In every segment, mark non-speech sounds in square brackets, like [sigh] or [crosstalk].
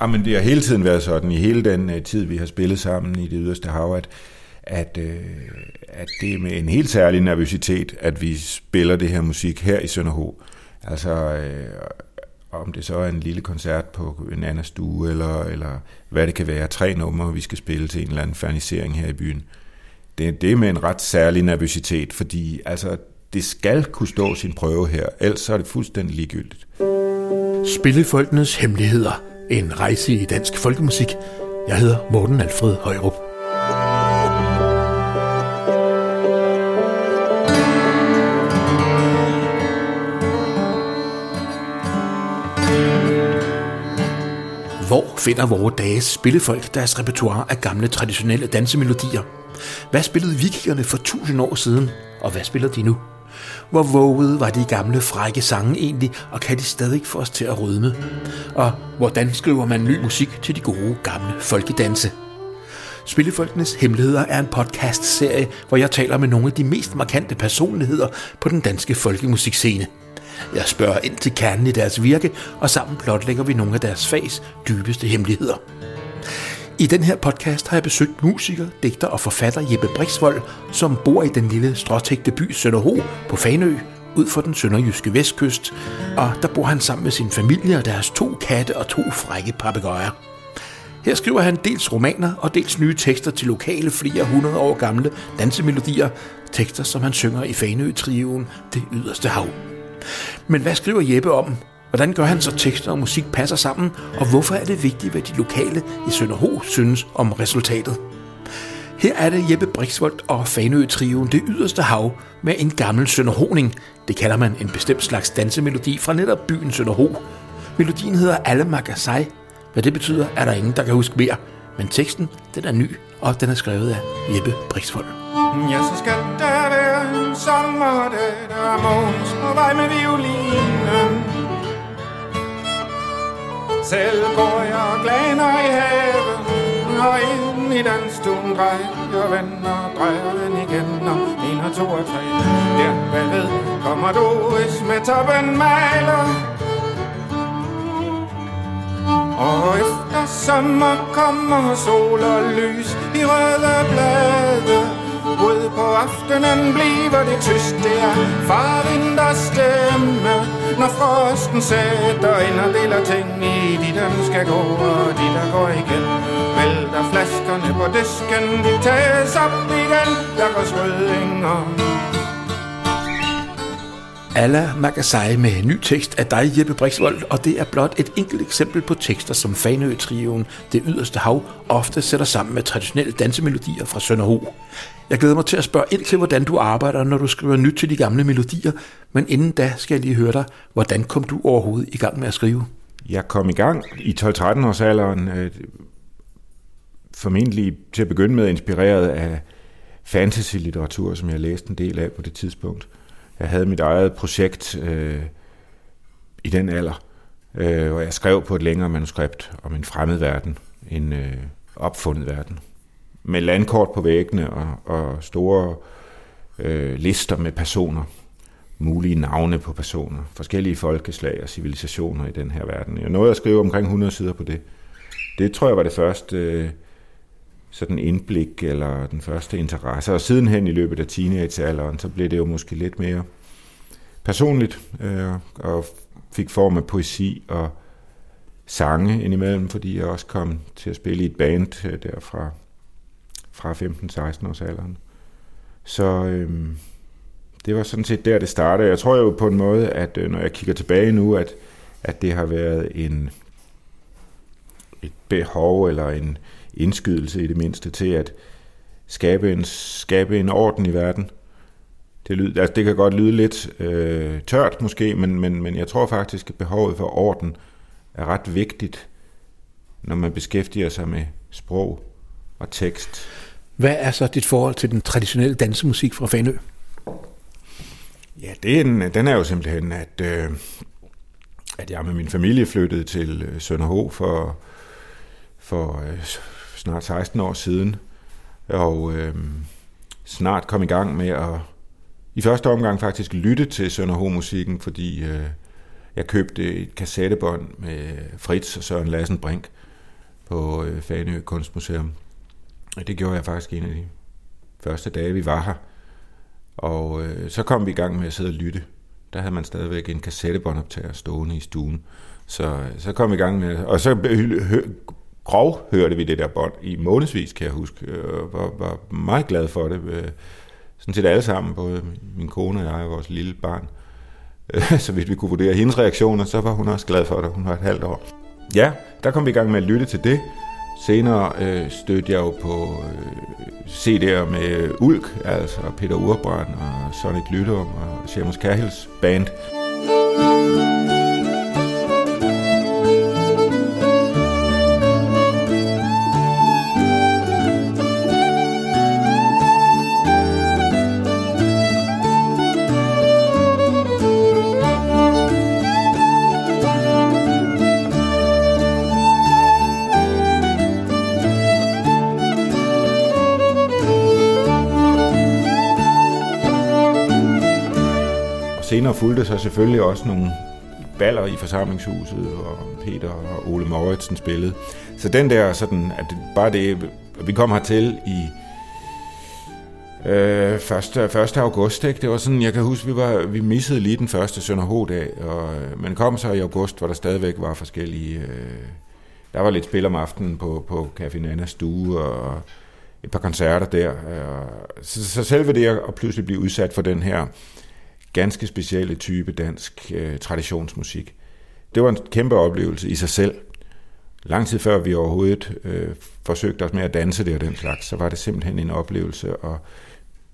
Jamen, det har hele tiden været sådan, i hele den øh, tid, vi har spillet sammen i det yderste hav, at, at, øh, at det er med en helt særlig nervøsitet, at vi spiller det her musik her i Sønderho. Altså, øh, om det så er en lille koncert på en anden stue, eller, eller hvad det kan være, tre numre, vi skal spille til en eller anden fernisering her i byen. Det, det er med en ret særlig nervøsitet, fordi altså, det skal kunne stå sin prøve her, ellers er det fuldstændig ligegyldigt. Spillefolkenes Hemmeligheder. En rejse i dansk folkemusik. Jeg hedder Morten Alfred Højrup. Hvor finder vores dages spillefolk deres repertoire af gamle traditionelle dansemelodier? Hvad spillede vikingerne for tusind år siden, og hvad spiller de nu? Hvor våget var de gamle frække sange egentlig, og kan de stadig få os til at rødme? Og hvordan skriver man ny musik til de gode gamle folkedanse? Spillefolkenes Hemmeligheder er en podcast-serie, hvor jeg taler med nogle af de mest markante personligheder på den danske folkemusikscene. Jeg spørger ind til kernen i deres virke, og sammen blotlægger vi nogle af deres fags dybeste hemmeligheder. I den her podcast har jeg besøgt musiker, digter og forfatter Jeppe Brixvold, som bor i den lille stråtægte by Sønderho på Fanø, ud for den sønderjyske vestkyst, og der bor han sammen med sin familie og deres to katte og to frække papegøjer. Her skriver han dels romaner og dels nye tekster til lokale flere hundrede år gamle dansemelodier, tekster som han synger i Fanø-trioen Det Yderste Hav. Men hvad skriver Jeppe om, Hvordan gør han så tekster og musik passer sammen, og hvorfor er det vigtigt, hvad de lokale i Sønderho synes om resultatet? Her er det Jeppe Brixvold og Fanø-trioen Det Yderste Hav med en gammel Sønderhoning. Det kalder man en bestemt slags dansemelodi fra netop byen Sønderho. Melodien hedder Alle Magasai. Hvad det betyder, er der ingen, der kan huske mere. Men teksten, den er ny, og den er skrevet af Jeppe Brixvold. Ja, så skal der være en sommerdag, der er måns på vej med violinen. Selv går jeg og glaner i haven Og ind i den stuen drejer jeg vender og drejer den igen. Og en og to og tre. Der bagved kommer Doris med toppen maler? Og efter sommer kommer sol og lys i røde blade rød på aftenen bliver det tyst Det er farvind stemme Når frosten sætter ind og deler ting i De der skal gå og de der går igen Vælter flaskerne på disken De tages op igen Der går svødinger. Alla Magasai med en ny tekst af dig, Jeppe Brixvold, og det er blot et enkelt eksempel på tekster, som Fanø-trioen Det Yderste Hav ofte sætter sammen med traditionelle dansemelodier fra Sønderho. Jeg glæder mig til at spørge ind til, hvordan du arbejder, når du skriver nyt til de gamle melodier, men inden da skal jeg lige høre dig, hvordan kom du overhovedet i gang med at skrive? Jeg kom i gang i 12-13 års alderen, øh, formentlig til at begynde med inspireret af fantasy-litteratur, som jeg læste en del af på det tidspunkt. Jeg havde mit eget projekt øh, i den alder, øh, hvor jeg skrev på et længere manuskript om en fremmed verden, en øh, opfundet verden. Med landkort på væggene og, og store øh, lister med personer, mulige navne på personer, forskellige folkeslag og civilisationer i den her verden. Jeg nåede at skrive omkring 100 sider på det. Det tror jeg var det første øh, sådan indblik eller den første interesse. Og sidenhen i løbet af teenagealderen, så blev det jo måske lidt mere personligt øh, og fik form af poesi og sange indimellem, fordi jeg også kom til at spille i et band øh, der fra, fra 15-16 års alderen. Så øh, det var sådan set der, det startede. Jeg tror jo på en måde, at øh, når jeg kigger tilbage nu, at, at det har været en et behov eller en, indskydelse i det mindste til at skabe en, skabe en orden i verden. Det, lyder, altså det kan godt lyde lidt øh, tørt måske, men, men, men jeg tror faktisk, at behovet for orden er ret vigtigt, når man beskæftiger sig med sprog og tekst. Hvad er så dit forhold til den traditionelle dansemusik fra Fanø? Ja, det er en, den er jo simpelthen, at, øh, at jeg med min familie flyttede til øh, Sønderho for, for øh, snart 16 år siden, og øh, snart kom i gang med at i første omgang faktisk lytte til Sønderho-musikken, fordi øh, Jeg købte et kassettebånd med Fritz og Søren Lassen Brink på øh, Faneø Kunstmuseum. Og det gjorde jeg faktisk en af de første dage, vi var her. Og øh, så kom vi i gang med at sidde og lytte. Der havde man stadigvæk en kassettebåndoptager stående i stuen. Så, øh, så kom vi i gang med Og så grov hørte vi det der bånd i månedsvis, kan jeg huske. Øh, og var, var meget glad for det. Øh, sådan set alle sammen, både min kone og jeg og vores lille barn. Øh, [laughs] så hvis vi kunne vurdere hendes reaktioner, så var hun også glad for det. Hun var et halvt år. Ja, der kom vi i gang med at lytte til det. Senere øh, stødte jeg jo på øh, CD'er med Ulk, altså Peter Urbrand og Sonic Lyttom og Seamus Cahills band. Senere fulgte så selvfølgelig også nogle baller i forsamlingshuset, og Peter og Ole Mauritsen spillede. Så den der sådan, at bare det, vi kom hertil i øh, 1. 1. august, ikke? det var sådan, jeg kan huske, vi, var, vi missede lige den første Sønderho-dag, og, øh, men kom så i august, hvor der stadigvæk var forskellige, øh, der var lidt spil om aftenen på, på Café Nanas stue, og et par koncerter der. Og, så, så selve det at pludselig blive udsat for den her ganske specielle type dansk øh, traditionsmusik. Det var en kæmpe oplevelse i sig selv. Lang tid før vi overhovedet øh, forsøgte os med at danse det og den slags, så var det simpelthen en oplevelse at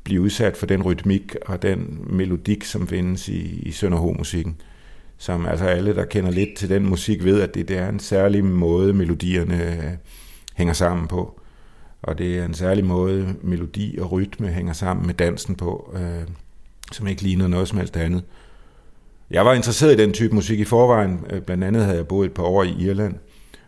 blive udsat for den rytmik og den melodik, som findes i, i Sønderho-musikken. Som altså alle, der kender lidt til den musik, ved, at det, det er en særlig måde, melodierne øh, hænger sammen på. Og det er en særlig måde, melodi og rytme hænger sammen med dansen på. Øh, som ikke ligner noget som helst andet. Jeg var interesseret i den type musik i forvejen. Øh, blandt andet havde jeg boet et par år i Irland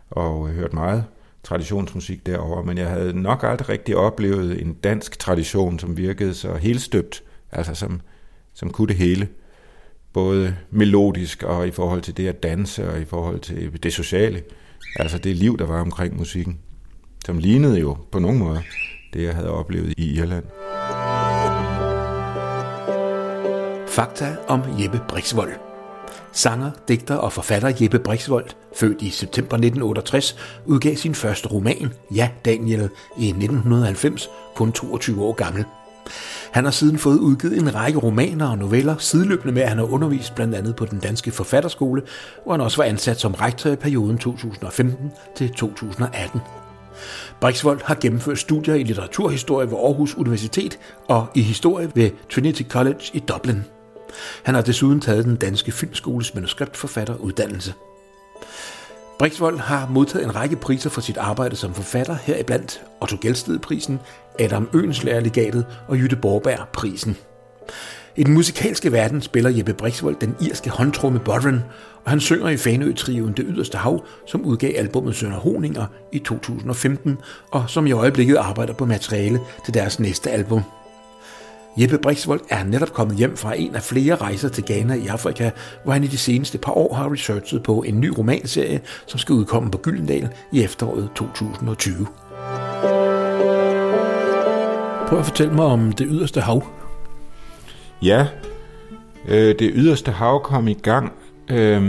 og øh, hørt meget traditionsmusik derover, men jeg havde nok aldrig rigtig oplevet en dansk tradition, som virkede så helstøbt, altså som, som kunne det hele. Både melodisk og i forhold til det at danse og i forhold til det sociale. Altså det liv, der var omkring musikken, som lignede jo på nogen måde det, jeg havde oplevet i Irland. Fakta om Jeppe Brixvold. Sanger, digter og forfatter Jeppe Brixvold, født i september 1968, udgav sin første roman, Ja Daniel, i 1990, kun 22 år gammel. Han har siden fået udgivet en række romaner og noveller, sideløbende med at han har undervist blandt andet på den danske forfatterskole, hvor han også var ansat som rektor i perioden 2015 til 2018. Brixvold har gennemført studier i litteraturhistorie ved Aarhus Universitet og i historie ved Trinity College i Dublin. Han har desuden taget den danske filmskoles manuskriptforfatteruddannelse. Brixvold har modtaget en række priser for sit arbejde som forfatter, heriblandt Otto Gelsted-prisen, Adam Øenslager-legatet og Jytte Borberg-prisen. I den musikalske verden spiller Jeppe Brixvold den irske håndtrumme Bodren, og han synger i Fanø-trioen Det Yderste Hav, som udgav albumet Sønder Honinger i 2015, og som i øjeblikket arbejder på materiale til deres næste album. Jeppe Brixvold er netop kommet hjem fra en af flere rejser til Ghana i Afrika, hvor han i de seneste par år har researchet på en ny romanserie, som skal udkomme på Gyldendal i efteråret 2020. Prøv at fortælle mig om det yderste hav. Ja, øh, det yderste hav kom i gang. Øh,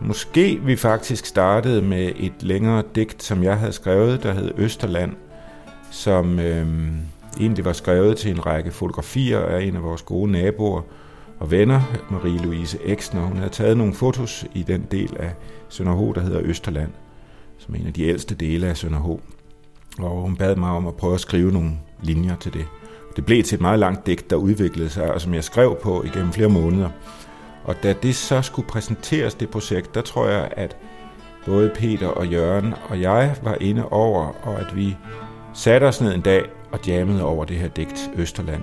måske vi faktisk startede med et længere digt, som jeg havde skrevet, der hed Østerland, som øhm, øhm, egentlig var skrevet til en række fotografier af en af vores gode naboer og venner, Marie-Louise Eksner. Hun havde taget nogle fotos i den del af Sønderho, der hedder Østerland, som er en af de ældste dele af Sønderho. Og hun bad mig om at prøve at skrive nogle linjer til det. Det blev til et meget langt digt, der udviklede sig, og som jeg skrev på igennem flere måneder. Og da det så skulle præsenteres, det projekt, der tror jeg, at både Peter og Jørgen og jeg var inde over, og at vi satte os ned en dag og jammede over det her digt Østerland.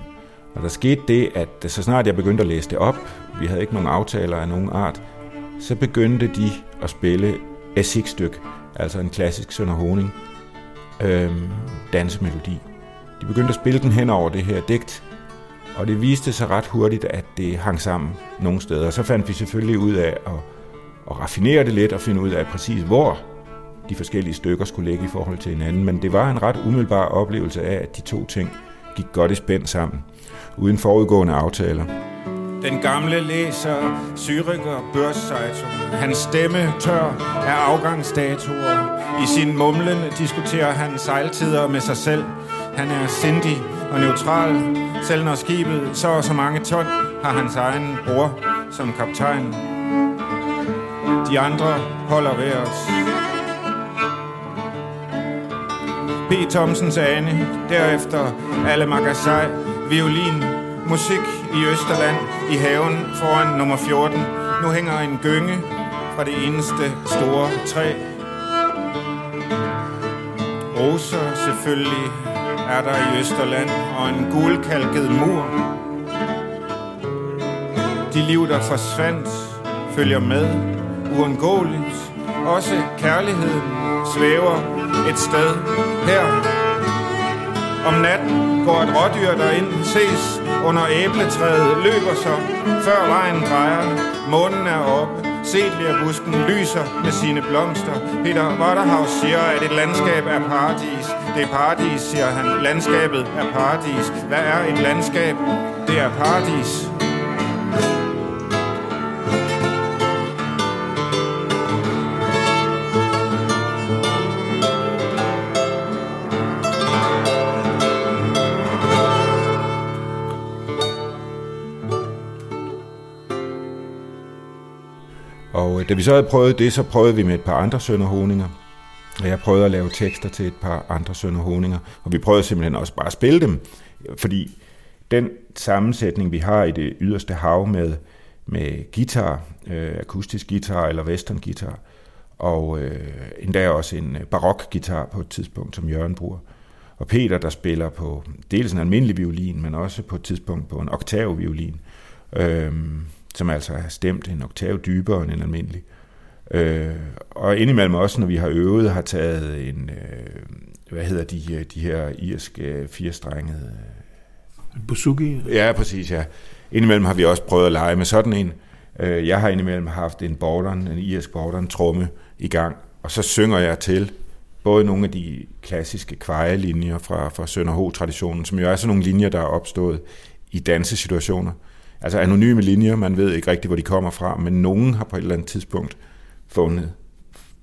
Og der skete det, at så snart jeg begyndte at læse det op, vi havde ikke nogen aftaler af nogen art, så begyndte de at spille styk, altså en klassisk Sønder Honing øhm, dansemelodi. De begyndte at spille den hen over det her digt, Og det viste sig ret hurtigt, at det hang sammen nogle steder. Så fandt vi selvfølgelig ud af at, at raffinere det lidt og finde ud af præcis, hvor de forskellige stykker skulle ligge i forhold til hinanden. Men det var en ret umiddelbar oplevelse af, at de to ting gik godt i spænd sammen, uden forudgående aftaler. Den gamle læser Züricher Børszeitung. Hans stemme tør af afgangsdatoer. I sin mumlen diskuterer han sejltider med sig selv. Han er sindig og neutral. Selv når skibet så og så mange ton, har hans egen bror som kaptajn. De andre holder ved os. P. Thomsens Ane, derefter alle Magasej, violin, musik i Østerland, i haven foran nummer 14. Nu hænger en gynge fra det eneste store træ. Roser selvfølgelig er der i Østerland, og en gulkalket mur. De liv, der forsvandt, følger med, uundgåeligt. Også kærligheden svæver et sted her. Om natten går et rådyr derind, ses under æbletræet, løber så, før vejen drejer. Månen er oppe, busken lyser med sine blomster. Peter Waterhouse siger, at et landskab er paradis. Det er paradis, siger han. Landskabet er paradis. Hvad er et landskab? Det er paradis. Da vi så havde prøvet det, så prøvede vi med et par andre sønderhoninger. Og jeg prøvede at lave tekster til et par andre sønderhoninger. Og vi prøvede simpelthen også bare at spille dem. Fordi den sammensætning, vi har i det yderste hav med, med guitar, øh, akustisk guitar eller western guitar, og øh, endda også en øh, barok guitar på et tidspunkt, som Jørgen bruger. Og Peter, der spiller på dels en almindelig violin, men også på et tidspunkt på en oktavviolin. Øh, som altså er stemt en oktav dybere end en almindelig. Øh, og indimellem også, når vi har øvet, har taget en, øh, hvad hedder de, de her irske firestrengede... Buzuki? Ja, præcis, ja. Indimellem har vi også prøvet at lege med sådan en. Øh, jeg har indimellem haft en borderen, en irsk borderen tromme i gang, og så synger jeg til både nogle af de klassiske kvejelinjer fra, fra Sønder Ho-traditionen, som jo er sådan nogle linjer, der er opstået i dansesituationer, altså anonyme linjer, man ved ikke rigtigt, hvor de kommer fra, men nogen har på et eller andet tidspunkt fundet,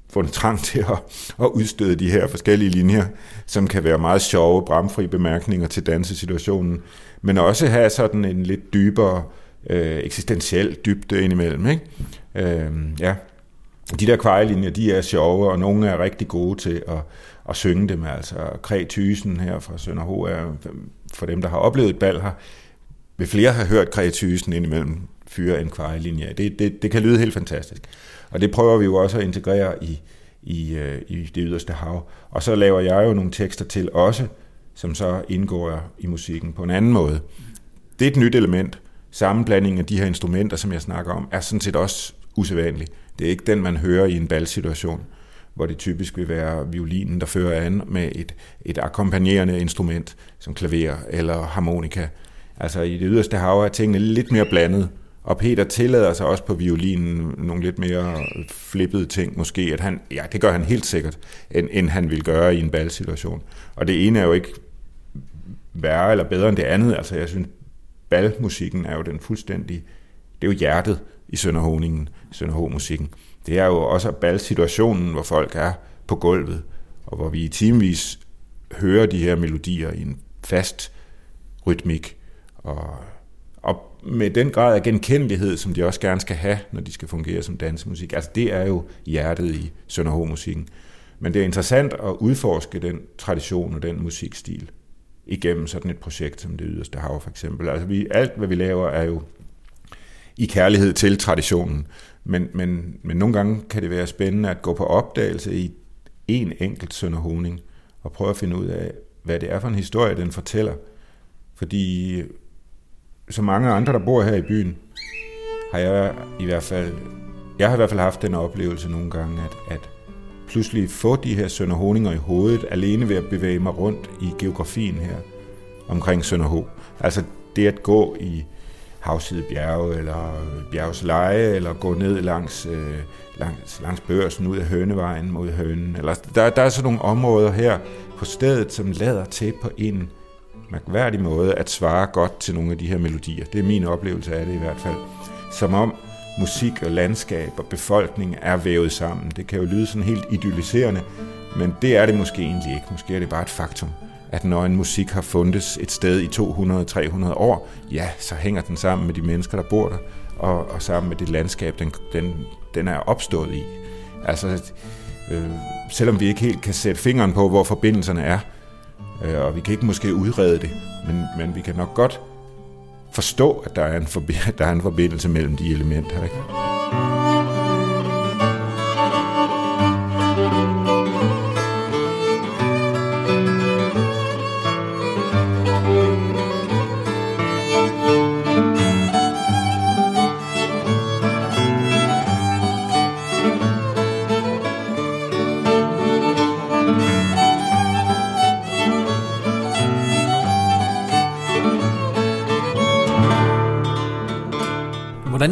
fundet trang til at, at udstøde de her forskellige linjer, som kan være meget sjove, bramfri bemærkninger til dansesituationen, men også have sådan en lidt dybere øh, eksistentiel dybde indimellem. Ikke? Øh, ja. De der kvejelinjer, de er sjove, og nogle er rigtig gode til at, at synge dem. Altså Kræ Thysen her fra Sønderho er, for dem, der har oplevet et bal her, vil flere have hørt kreatysen indimellem fyre en kvarelinje. Det, det, det kan lyde helt fantastisk. Og det prøver vi jo også at integrere i, i, øh, i det yderste hav. Og så laver jeg jo nogle tekster til også, som så indgår i musikken på en anden måde. Det er et nyt element. Sammenblandingen af de her instrumenter, som jeg snakker om, er sådan set også usædvanlig. Det er ikke den, man hører i en balsituation, hvor det typisk vil være violinen, der fører an med et, et akkompagnerende instrument, som klaver eller harmonika, Altså i det yderste hav er tingene lidt mere blandet, og Peter tillader sig også på violinen nogle lidt mere flippede ting, måske, at han, ja, det gør han helt sikkert, end, end han vil gøre i en balsituation. Og det ene er jo ikke værre eller bedre end det andet. Altså jeg synes, balmusikken er jo den fuldstændig, det er jo hjertet i Sønderhoningen, Sønderho-musikken. Det er jo også balsituationen, hvor folk er på gulvet, og hvor vi i timevis hører de her melodier i en fast rytmik, og, og med den grad af genkendelighed, som de også gerne skal have, når de skal fungere som dansemusik. Altså det er jo hjertet i Sønderho-musikken. Men det er interessant at udforske den tradition og den musikstil igennem sådan et projekt som det yderste hav for eksempel. Altså vi, alt hvad vi laver er jo i kærlighed til traditionen, men, men, men nogle gange kan det være spændende at gå på opdagelse i en enkelt Sønderhoning og prøve at finde ud af, hvad det er for en historie, den fortæller. Fordi så mange andre, der bor her i byen, har jeg i hvert fald, jeg har i hvert fald haft den oplevelse nogle gange, at, at pludselig få de her Sønderhoninger i hovedet, alene ved at bevæge mig rundt i geografien her omkring Sønderho. Altså, det at gå i havside bjerge, eller bjergsleje, eller gå ned langs, øh, langs, langs børsen ud af Hønevejen mod Hønen. Eller, der, der er sådan nogle områder her på stedet, som lader til på en mærkværdig måde at svare godt til nogle af de her melodier. Det er min oplevelse af det i hvert fald. Som om musik og landskab og befolkning er vævet sammen. Det kan jo lyde sådan helt idylliserende, men det er det måske egentlig ikke. Måske er det bare et faktum, at når en musik har fundet et sted i 200-300 år, ja, så hænger den sammen med de mennesker, der bor der, og, og sammen med det landskab, den, den, den er opstået i. Altså, øh, selvom vi ikke helt kan sætte fingeren på, hvor forbindelserne er, Øh, og vi kan ikke måske udrede det, men, men vi kan nok godt forstå, at der er en, forbi- [laughs] der er en forbindelse mellem de elementer. Ikke?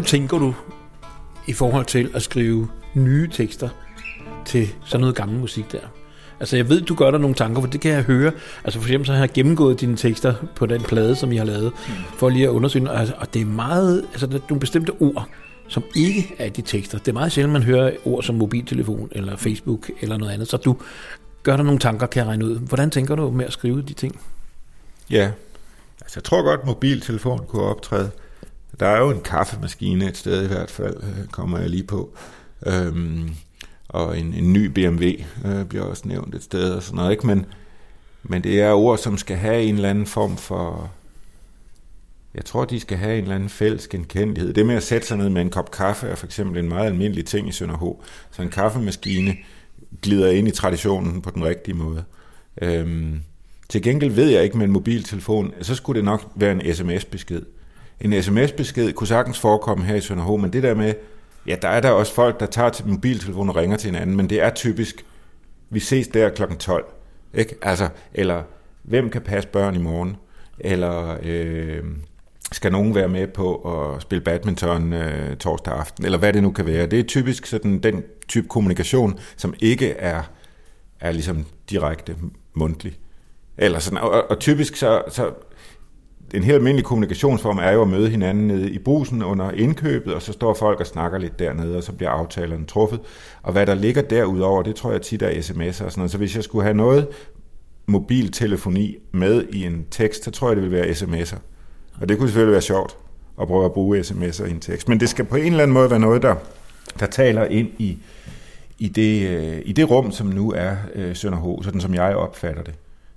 Hvordan tænker du i forhold til at skrive nye tekster til sådan noget gammel musik der? Altså jeg ved, du gør der nogle tanker, for det kan jeg høre. Altså for eksempel så har jeg gennemgået dine tekster på den plade, som I har lavet, for lige at undersøge. Altså, og det er meget, altså der er nogle bestemte ord, som ikke er de tekster. Det er meget sjældent, man hører ord som mobiltelefon eller Facebook eller noget andet. Så du gør der nogle tanker, kan jeg regne ud. Hvordan tænker du med at skrive de ting? Ja, altså jeg tror godt, mobiltelefon kunne optræde. Der er jo en kaffemaskine et sted i hvert fald, øh, kommer jeg lige på. Øhm, og en, en ny BMW øh, bliver også nævnt et sted og sådan noget, ikke? Men, men det er ord, som skal have en eller anden form for... Jeg tror, de skal have en eller anden fælles genkendelighed. Det med at sætte sig ned med en kop kaffe er for eksempel en meget almindelig ting i Sønderho. Så en kaffemaskine glider ind i traditionen på den rigtige måde. Øhm, til gengæld ved jeg ikke med en mobiltelefon, så skulle det nok være en sms-besked. En sms-besked kunne sagtens forekomme her i Sønderho, men det der med, ja, der er der også folk, der tager til mobiltelefonen og ringer til hinanden, men det er typisk, vi ses der kl. 12, ikke? Altså, eller hvem kan passe børn i morgen? Eller øh, skal nogen være med på at spille badminton øh, torsdag aften? Eller hvad det nu kan være. Det er typisk sådan den type kommunikation, som ikke er, er ligesom direkte mundtlig. Eller sådan, og, og typisk så, så en helt almindelig kommunikationsform er jo at møde hinanden nede i brusen under indkøbet, og så står folk og snakker lidt dernede, og så bliver aftalerne truffet. Og hvad der ligger derudover, det tror jeg tit er sms'er og sådan noget. Så hvis jeg skulle have noget mobiltelefoni med i en tekst, så tror jeg, det ville være sms'er. Og det kunne selvfølgelig være sjovt at prøve at bruge sms'er i en tekst. Men det skal på en eller anden måde være noget, der, der taler ind i, i, det, øh, i det rum, som nu er øh, Sønderho, sådan som jeg opfatter det.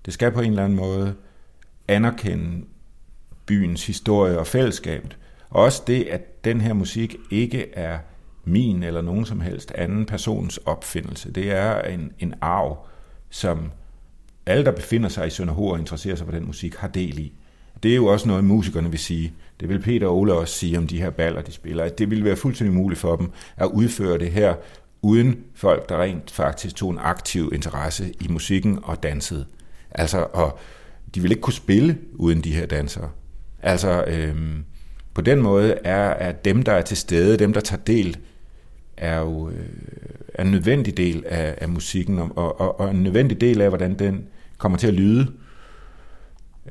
Det skal på en eller anden måde anerkende byens historie og fællesskabet. Og også det, at den her musik ikke er min eller nogen som helst anden persons opfindelse. Det er en, en arv, som alle, der befinder sig i Sønderho og interesserer sig for den musik, har del i. Det er jo også noget, musikerne vil sige. Det vil Peter og Ole også sige om de her baller, de spiller. At det ville være fuldstændig muligt for dem at udføre det her, uden folk, der rent faktisk tog en aktiv interesse i musikken og dansede. Altså, og de ville ikke kunne spille uden de her dansere. Altså, øhm, på den måde er, at dem, der er til stede, dem, der tager del, er jo øh, er en nødvendig del af, af musikken, og, og, og en nødvendig del af, hvordan den kommer til at lyde.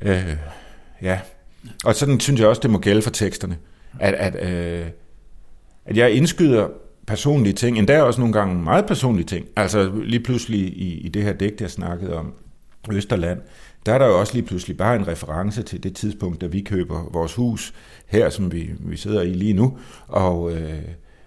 Øh, ja. Og sådan synes jeg også, det må gælde for teksterne. At, at, øh, at jeg indskyder personlige ting, endda også nogle gange meget personlige ting. Altså lige pludselig i, i det her digt, jeg snakkede om, Østerland, der er der jo også lige pludselig bare en reference til det tidspunkt, da vi køber vores hus her, som vi, vi sidder i lige nu, og, øh,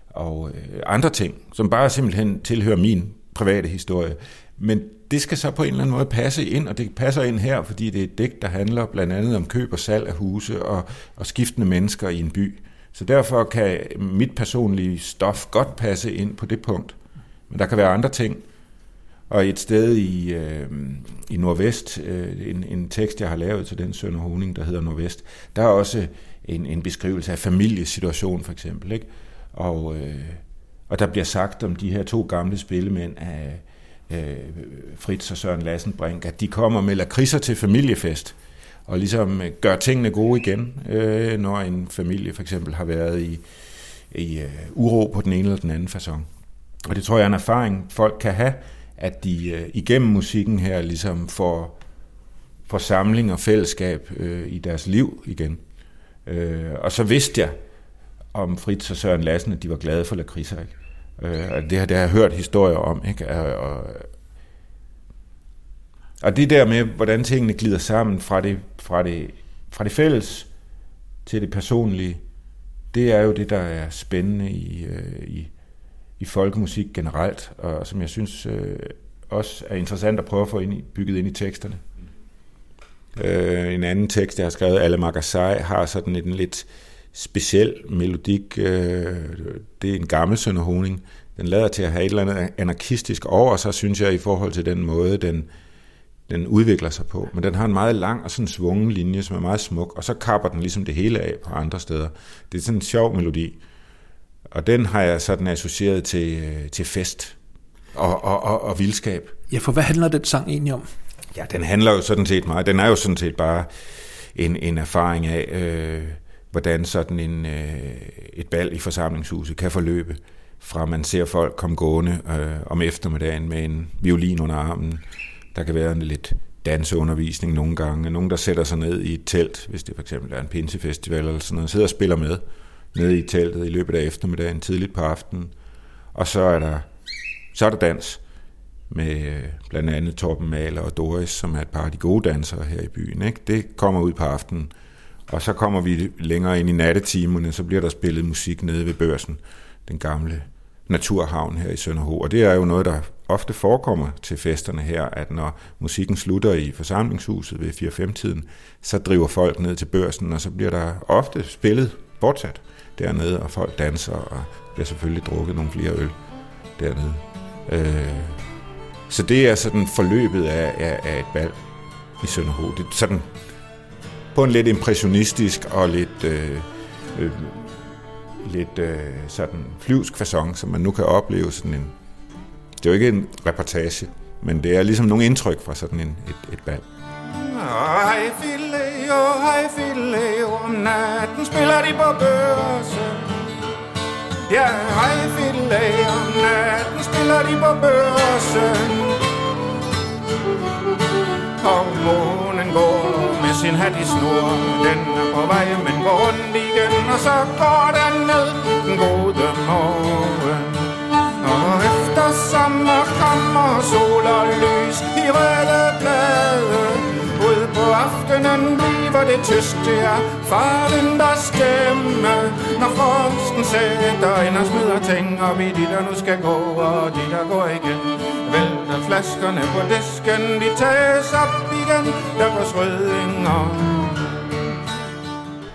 og øh, andre ting, som bare simpelthen tilhører min private historie. Men det skal så på en eller anden måde passe ind, og det passer ind her, fordi det er et digt, der handler blandt andet om køb og salg af huse og, og skiftende mennesker i en by. Så derfor kan mit personlige stof godt passe ind på det punkt. Men der kan være andre ting, og et sted i, øh, i Nordvest, øh, en, en tekst, jeg har lavet til den Sønder honing, der hedder Nordvest, der er også en, en beskrivelse af familiesituation for eksempel. Ikke? Og, øh, og der bliver sagt om de her to gamle spillemænd af øh, Fritz og Søren Lassenbrink, at de kommer med lakridser til familiefest. og ligesom øh, gør tingene gode igen, øh, når en familie for eksempel har været i, i øh, uro på den ene eller den anden façon. Og det tror jeg er en erfaring, folk kan have, at de øh, igennem musikken her ligesom får, får samling og fællesskab øh, i deres liv igen. Øh, og så vidste jeg om Fritz og Søren Lassen, at de var glade for lakridser. Ikke? Uh, det, har, det har jeg hørt historier om. Ikke? Og, og, og det der med, hvordan tingene glider sammen fra det, fra det, fra det fælles til det personlige, det er jo det, der er spændende i, øh, i, i folkemusik generelt, og som jeg synes øh, også er interessant at prøve at få ind i, bygget ind i teksterne. Øh, en anden tekst, jeg har skrevet, Alle Magasai, har sådan en lidt speciel melodik. Øh, det er en gammel sønderhoning. Den lader til at have et eller andet anarkistisk over sig, synes jeg, i forhold til den måde, den, den udvikler sig på. Men den har en meget lang og sådan svungen linje, som er meget smuk, og så kapper den ligesom det hele af på andre steder. Det er sådan en sjov melodi. Og den har jeg sådan associeret til, øh, til fest og, og, og, og vildskab. Ja, for hvad handler den sang egentlig om? Ja, den handler jo sådan set meget, den er jo sådan set bare en, en erfaring af, øh, hvordan sådan en, øh, et bal i forsamlingshuset kan forløbe, fra man ser folk komme gående øh, om eftermiddagen med en violin under armen, der kan være en lidt danseundervisning nogle gange. Nogen, der sætter sig ned i et telt, hvis det for eksempel er en pinsefestival eller sådan noget, sidder og spiller med nede i teltet i løbet af eftermiddagen, tidligt på aftenen. Og så er der, så er der dans med øh, blandt andet Torben Maler og Doris, som er et par af de gode dansere her i byen. Ikke? Det kommer ud på aftenen. Og så kommer vi længere ind i nattetimerne, så bliver der spillet musik nede ved børsen, den gamle naturhavn her i Sønderho. Og det er jo noget, der ofte forekommer til festerne her, at når musikken slutter i forsamlingshuset ved 4-5-tiden, så driver folk ned til børsen, og så bliver der ofte spillet fortsat dernede, og folk danser, og bliver selvfølgelig drukket nogle flere øl dernede. Øh, så det er sådan forløbet af, af, af et bal i Sønderho. Det er sådan på en lidt impressionistisk og lidt øh, øh, lidt øh, sådan flyvsk façon, som man nu kan opleve sådan en... Det er jo ikke en reportage, men det er ligesom nogle indtryk fra sådan en, et, et bal. Hej filet, oh, hej filet, om natten spiller de på børsen. Ja, hej filet, om natten spiller de på børsen. Og månen går med sin hat i snor, den er på vej, men går rundt igen, og så går den ned den gode morgen. Og efter sommer kommer sol og lys i røde blade. På aftenen bliver det tyst, det er faren, der stemme. Når frosten sætter ind og smider ting op i de, der nu skal gå, og de, der går igen. Vælter flaskerne på disken, de tages op igen, der går rødinger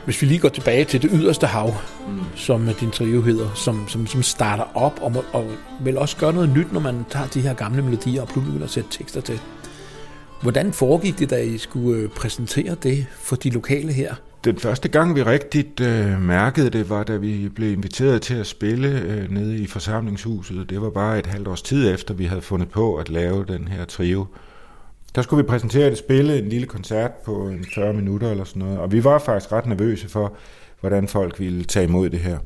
Hvis vi lige går tilbage til det yderste hav, mm. som din trio hedder, som, som, som starter op og, må, og vil også gøre noget nyt, når man tager de her gamle melodier og pludselig vil sætte tekster til. Hvordan foregik det, da I skulle øh, præsentere det for de lokale her? Den første gang, vi rigtigt øh, mærkede det, var da vi blev inviteret til at spille øh, nede i forsamlingshuset. Det var bare et halvt års tid efter, vi havde fundet på at lave den her trio. Der skulle vi præsentere det, spille en lille koncert på en 40 minutter eller sådan noget. Og vi var faktisk ret nervøse for, hvordan folk ville tage imod det her.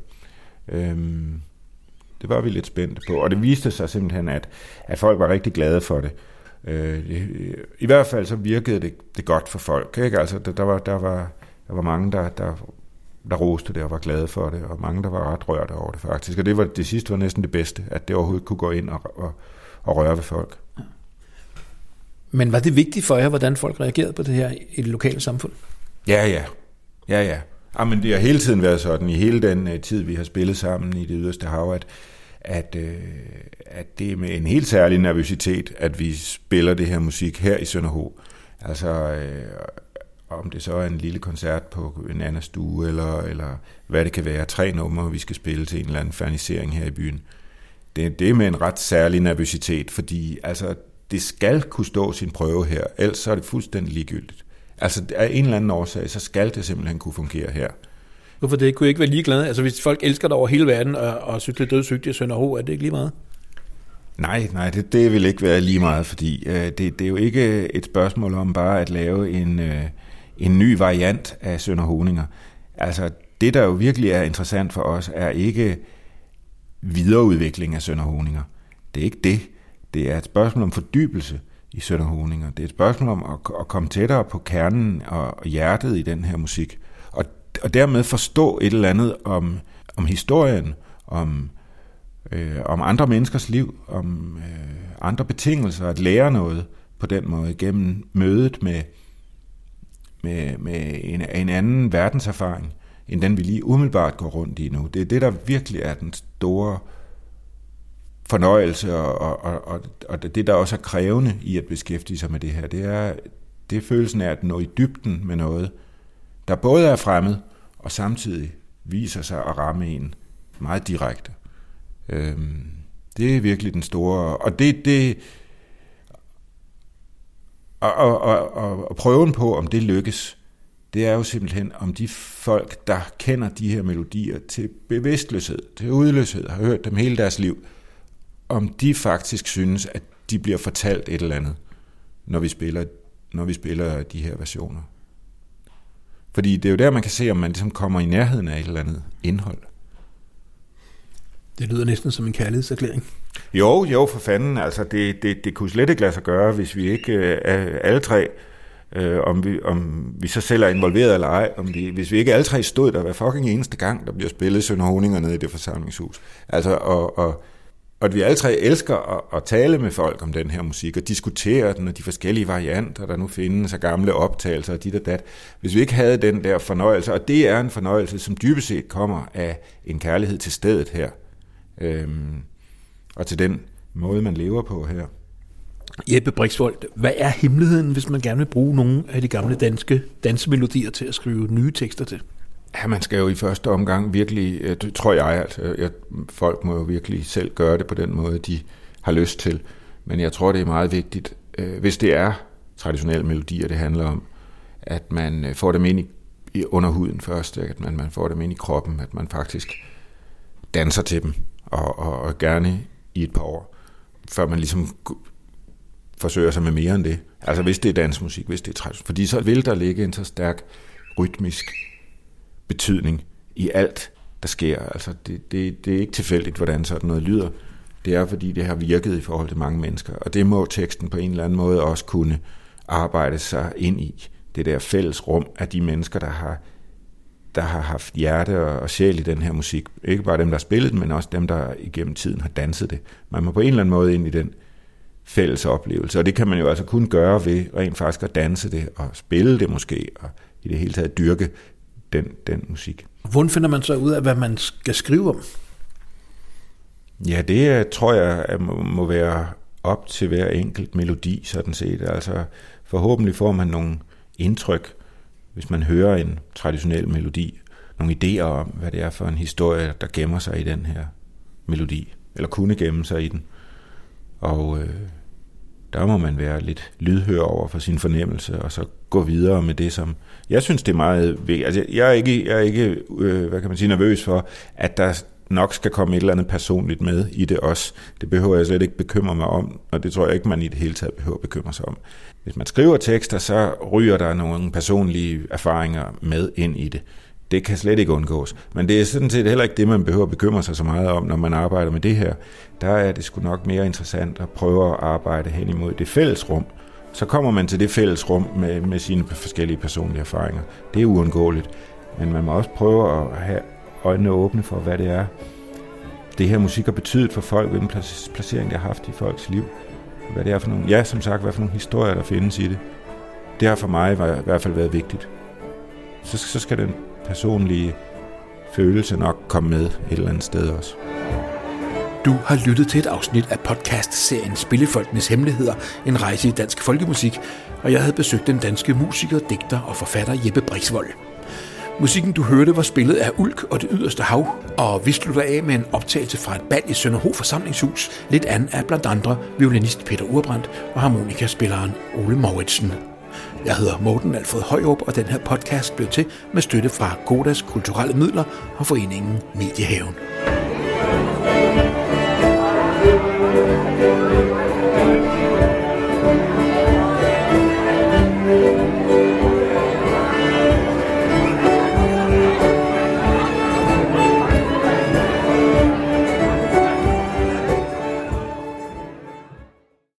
Øhm, det var vi lidt spændte på. Og det viste sig simpelthen, at, at folk var rigtig glade for det. Øh, det I hvert fald så virkede det, det godt for folk. Ikke? Altså, der, der, var, der, var, der var mange, der, der, der roste det og var glade for det, og mange, der var ret rørte over det faktisk. Og det, var, det sidste var næsten det bedste, at det overhovedet kunne gå ind og, og, og røre ved folk. Men var det vigtigt for jer, hvordan folk reagerede på det her i det lokale samfund? Ja, ja. Ja, ja. Jamen, det har hele tiden været sådan, i hele den uh, tid, vi har spillet sammen i det yderste hav, at, at, øh, at det er med en helt særlig nervøsitet, at vi spiller det her musik her i Sønderho. Altså, øh, om det så er en lille koncert på en anden stue, eller, eller hvad det kan være, tre numre, vi skal spille til en eller anden fernisering her i byen. Det, det er med en ret særlig nervøsitet, fordi altså, det skal kunne stå sin prøve her, ellers så er det fuldstændig ligegyldigt. Altså af en eller anden årsag, så skal det simpelthen kunne fungere her. Hvorfor det? Kunne I ikke være ligeglade? Altså hvis folk elsker det over hele verden, og, og synes, det er dødssygt i Sønderho, er det ikke lige meget? Nej, nej, det, det vil ikke være lige meget, fordi øh, det, det er jo ikke et spørgsmål om bare at lave en, øh, en ny variant af Sønderhoninger. Altså, det der jo virkelig er interessant for os, er ikke videreudvikling af Sønderhoninger. Det er ikke det. Det er et spørgsmål om fordybelse i Sønderhoninger. Det er et spørgsmål om at, at komme tættere på kernen og hjertet i den her musik. Og, dermed forstå et eller andet om, om historien, om, øh, om andre menneskers liv, om øh, andre betingelser, at lære noget på den måde gennem mødet med, med, med en, en anden verdenserfaring, end den vi lige umiddelbart går rundt i nu. Det er det, der virkelig er den store fornøjelse, og, og, og, og det, der også er krævende i at beskæftige sig med det her, det er, det er følelsen af at nå i dybden med noget, der både er fremmed, og samtidig viser sig at ramme en meget direkte. Øhm, det er virkelig den store, og det, det og, og, og, og, prøven på, om det lykkes, det er jo simpelthen, om de folk, der kender de her melodier til bevidstløshed, til udløshed, har hørt dem hele deres liv, om de faktisk synes, at de bliver fortalt et eller andet, når vi spiller, når vi spiller de her versioner. Fordi det er jo der, man kan se, om man ligesom kommer i nærheden af et eller andet indhold. Det lyder næsten som en kærlighedserklæring. Jo, jo, for fanden. Altså, det, det, det kunne slet ikke lade sig gøre, hvis vi ikke øh, alle tre, øh, om, vi, om vi så selv er involveret eller ej, om vi, hvis vi ikke alle tre stod der hver fucking eneste gang, der bliver spillet Sønder Honinger nede i det forsamlingshus. Altså, og, og, og at vi alle tre elsker at, at tale med folk om den her musik, og diskutere den, og de forskellige varianter, der nu findes, og gamle optagelser og dit og dat. Hvis vi ikke havde den der fornøjelse, og det er en fornøjelse, som dybest set kommer af en kærlighed til stedet her, øhm, og til den måde, man lever på her. Jeppe Brixvold, hvad er hemmeligheden, hvis man gerne vil bruge nogle af de gamle danske dansemelodier til at skrive nye tekster til? Ja, man skal jo i første omgang virkelig, øh, det tror jeg, altså, at øh, folk må jo virkelig selv gøre det på den måde, de har lyst til. Men jeg tror, det er meget vigtigt, øh, hvis det er traditionelle melodier, det handler om, at man får dem ind i, i under huden først, at man, man får dem ind i kroppen, at man faktisk danser til dem, og, og, og gerne i et par år, før man ligesom forsøger sig med mere end det. Altså hvis det er dansmusik, hvis det er traditionelt. Fordi så vil der ligge en så stærk rytmisk betydning i alt, der sker. Altså det, det, det er ikke tilfældigt, hvordan sådan noget lyder. Det er, fordi det har virket i forhold til mange mennesker. Og det må teksten på en eller anden måde også kunne arbejde sig ind i. Det der fælles rum af de mennesker, der har, der har haft hjerte og sjæl i den her musik. Ikke bare dem, der har spillet den, men også dem, der igennem tiden har danset det. Man må på en eller anden måde ind i den fælles oplevelse. Og det kan man jo altså kun gøre ved rent faktisk at danse det og spille det måske, og i det hele taget dyrke den, den musik. Hvordan finder man så ud af, hvad man skal skrive om? Ja, det tror jeg må, må være op til hver enkelt melodi, sådan set. Altså forhåbentlig får man nogle indtryk, hvis man hører en traditionel melodi, nogle idéer om, hvad det er for en historie, der gemmer sig i den her melodi, eller kunne gemme sig i den. Og øh, der må man være lidt lydhør over for sin fornemmelse, og så gå videre med det, som... Jeg synes, det er meget vigtigt. Altså, jeg er ikke, jeg er ikke øh, hvad kan man sige, nervøs for, at der nok skal komme et eller andet personligt med i det også. Det behøver jeg slet ikke bekymre mig om, og det tror jeg ikke, man i det hele taget behøver at bekymre sig om. Hvis man skriver tekster, så ryger der nogle personlige erfaringer med ind i det. Det kan slet ikke undgås. Men det er sådan set heller ikke det, man behøver at bekymre sig så meget om, når man arbejder med det her. Der er det sgu nok mere interessant at prøve at arbejde hen imod det fælles rum. Så kommer man til det fælles rum med, med sine forskellige personlige erfaringer. Det er uundgåeligt. Men man må også prøve at have øjnene åbne for, hvad det er, det her musik har betydet for folk, hvilken placering det har haft i folks liv. Hvad det er for nogle, ja, som sagt, hvad for nogle historier, der findes i det. Det har for mig i hvert fald været vigtigt. Så, så skal den personlige følelse nok komme med et eller andet sted også. Du har lyttet til et afsnit af podcast-serien Spillefolkenes Hemmeligheder, en rejse i dansk folkemusik, og jeg havde besøgt den danske musiker, digter og forfatter Jeppe Brixvold. Musikken, du hørte, var spillet af Ulk og det yderste hav, og vi slutter af med en optagelse fra et bal i Sønderho forsamlingshus, lidt an af blandt andre violinist Peter Urbrandt og harmonikaspilleren Ole Mauritsen. Jeg hedder Morten Alfred Højrup, og den her podcast blev til med støtte fra Godas kulturelle midler og foreningen Mediehaven.